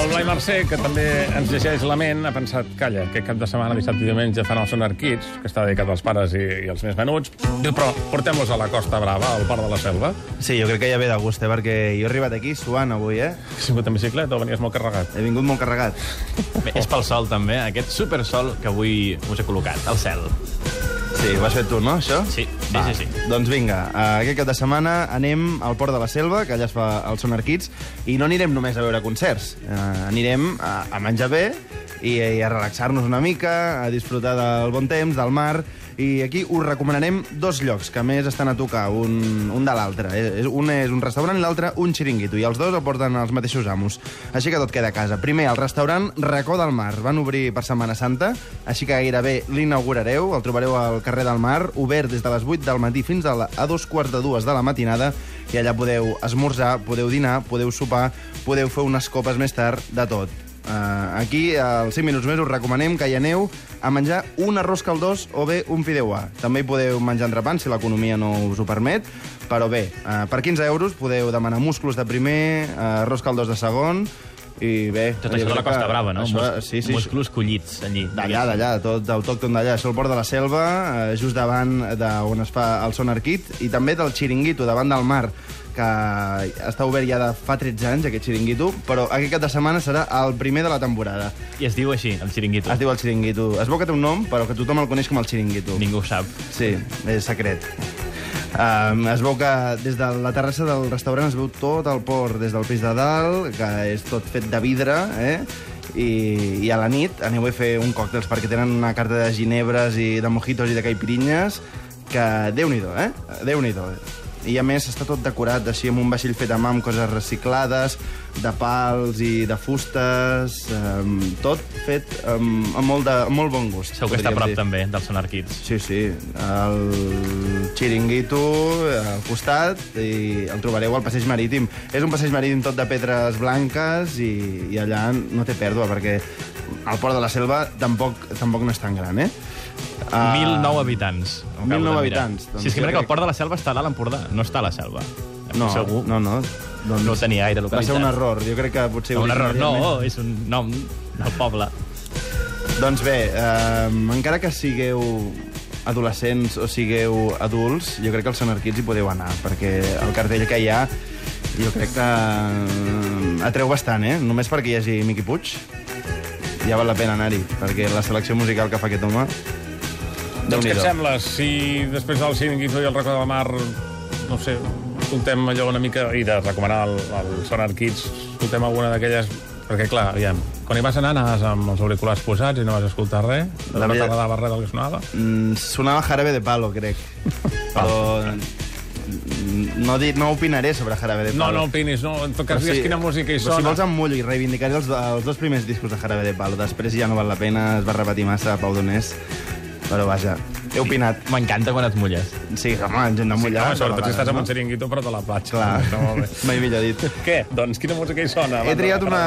El Blai Mercè, que també ens llegeix la ment, ha pensat, calla, aquest cap de setmana, dissabte i diumenge, fan el Sonar Kids, que està dedicat als pares i, i als més menuts. Diu, però portem-los a la Costa Brava, al Port de la Selva. Sí, jo crec que ja ve de gust, eh? perquè jo he arribat aquí suant avui, eh? Has vingut en bicicleta o venies molt carregat? He vingut molt carregat. Bé, és pel sol, també, aquest supersol que avui us he col·locat, al cel. Sí, ho has fet tu, no, això? Sí, sí, Va, sí, sí. Doncs vinga, eh, aquest cap de setmana anem al Port de la Selva, que allà es fa el Sonar Kids, i no anirem només a veure concerts. Eh, anirem a, a menjar bé i, i a relaxar-nos una mica, a disfrutar del bon temps, del mar, i aquí us recomanarem dos llocs que més estan a tocar, un, un de l'altre. Eh, Un és un restaurant i l'altre un xiringuito, i els dos el porten els mateixos amos. Així que tot queda a casa. Primer, el restaurant Racó del Mar. Van obrir per Setmana Santa, així que gairebé l'inaugurareu. El trobareu al carrer del Mar, obert des de les 8 del matí fins a, la, a dos quarts de dues de la matinada, i allà podeu esmorzar, podeu dinar, podeu sopar, podeu fer unes copes més tard, de tot. Uh, aquí, als 5 minuts més, us recomanem que hi aneu a menjar un arròs caldós o bé un fideuà. També hi podeu menjar entrepans, si l'economia no us ho permet, però bé, uh, per 15 euros podeu demanar musclos de primer, uh, arròs caldós de segon, i bé... Tot això de la Costa Brava, no? Això, Mus- sí, sí, Musclos collits, allí. D'allà, d'allà, tot autòcton d'allà. Això al port de la Selva, eh, just davant d'on es fa el Sonar Kit, i també del Xiringuito, davant del mar, que està obert ja de fa 13 anys, aquest Xiringuito, però aquest cap de setmana serà el primer de la temporada. I es diu així, el xiringuito. Es diu el Xiringuito. Es veu que té un nom, però que tothom el coneix com el Xiringuito. Ningú ho sap. Sí, és secret. Um, es veu que des de la terrassa del restaurant es veu tot el port des del pis de dalt, que és tot fet de vidre, eh? I, i a la nit aneu a fer un còctels perquè tenen una carta de ginebres i de mojitos i de caipirinhas que déu-n'hi-do, eh? Déu-n'hi-do. I a més està tot decorat així amb un vaixell fet a mà amb coses reciclades, de pals i de fustes, um, tot fet amb, amb, molt, de, amb molt bon gust. Segur que està a prop dir. també del Sonar Kids. Sí, sí. El xiringuito al costat i el trobareu al passeig marítim. És un passeig marítim tot de pedres blanques i, i allà no té pèrdua perquè el port de la selva tampoc, tampoc no és tan gran, eh? 1.009 habitants. Ho acabo 1.009 de mirar. habitants, doncs si és que mira que el port de la Selva està a l'Alt Empordà, no està a la Selva. No, Segur. no, no. Doncs No tenia gaire Va ser localitzat. un error. Jo crec que potser... No, un error, no, és un nom del poble. Doncs bé, eh, encara que sigueu adolescents o sigueu adults, jo crec que als Sonarquits hi podeu anar, perquè el cartell que hi ha jo crec que eh, atreu bastant, eh? Només perquè hi hagi Miqui Puig ja val la pena anar-hi, perquè la selecció musical que fa aquest home... Doncs què et sembla si després del Xiringuito i el Racó del Mar, no sé, escoltem allò una mica, i de recomanar el, el Sonar Kids, escoltem alguna d'aquelles... Perquè, clar, aviam, quan hi vas anar anaves amb els auriculars posats i no vas escoltar res? La No veritat- t'agradava res del que sonava? Mm, sonava Jarabe de Palo, crec. Però no, di, no opinaré sobre Jarabe de No, Palo. no opinis, no. En tot cas, digues quina música hi però Si sona. vols em mullo i reivindicaré els, els dos primers discos de Jarabe de Palo. Després ja no val la pena, es va repetir massa a Pau Donés. Però vaja, he opinat. M'encanta quan et mulles. Sí, home, ens hem de Sí, mullar. home, de sobretot si estàs no? un xiringuito, però de la platja. Clar, Està molt bé. mai millor dit. Què? Doncs quina música hi sona? He triat una,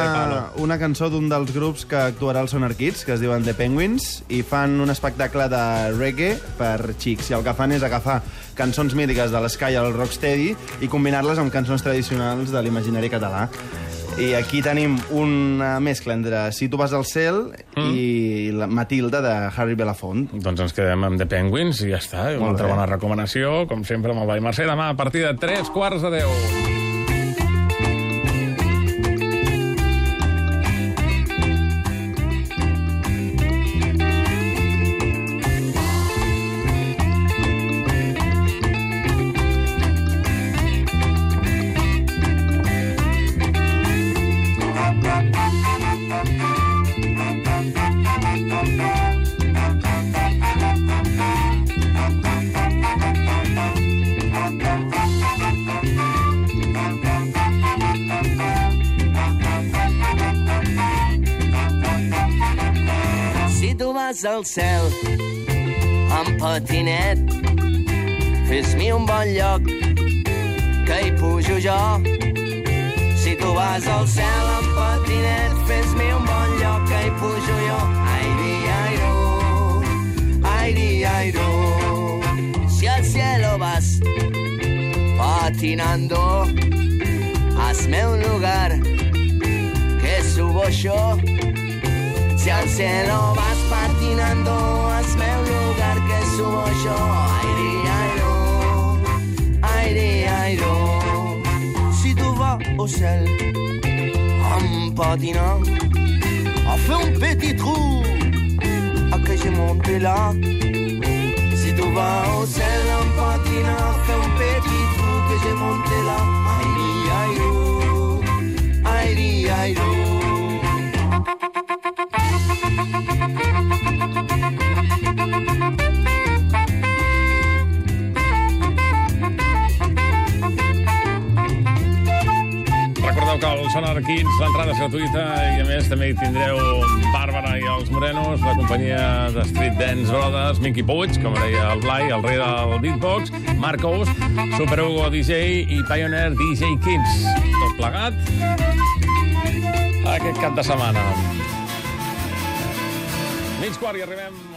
una cançó d'un dels grups que actuarà al Sonar Kids, que es diuen The Penguins, i fan un espectacle de reggae per xics. I el que fan és agafar cançons mítiques de l'Sky al Rocksteady i combinar-les amb cançons tradicionals de l'imaginari català. I aquí tenim una mescla entre Si tu vas al cel Mm. i la Matilda de Harry Belafonte. Doncs ens quedem amb The Penguins i ja està. Una Molt altra bé. bona recomanació, com sempre, amb el Blai Mercè. Demà a partir de 3 quarts de 10. Vas al cel amb patinet, fes-mi un bon lloc que hi pujo jo. Si tu vas al cel amb patinet, fes-mi un bon lloc que hi pujo jo. Ai, di, ai, do, ai, di, ai, do. Si al cielo vas patinando, hazme un lugar això. Si al cielo vas caminando, hazme un lugar que subo yo. Aire, aire, aire, Si tu vas au sel, en patinant, a fait un petit trou. Ah, que j'ai monté là. Kids l'entrada és gratuïta i a més també hi tindreu Bàrbara i els Morenos, la companyia de Street Dance Brothers, Mickey Puig, com deia el Blai, el rei del beatbox, Marcos, Super Hugo DJ i Pioneer DJ Kids. Tot plegat aquest cap de setmana. Mig quart i arribem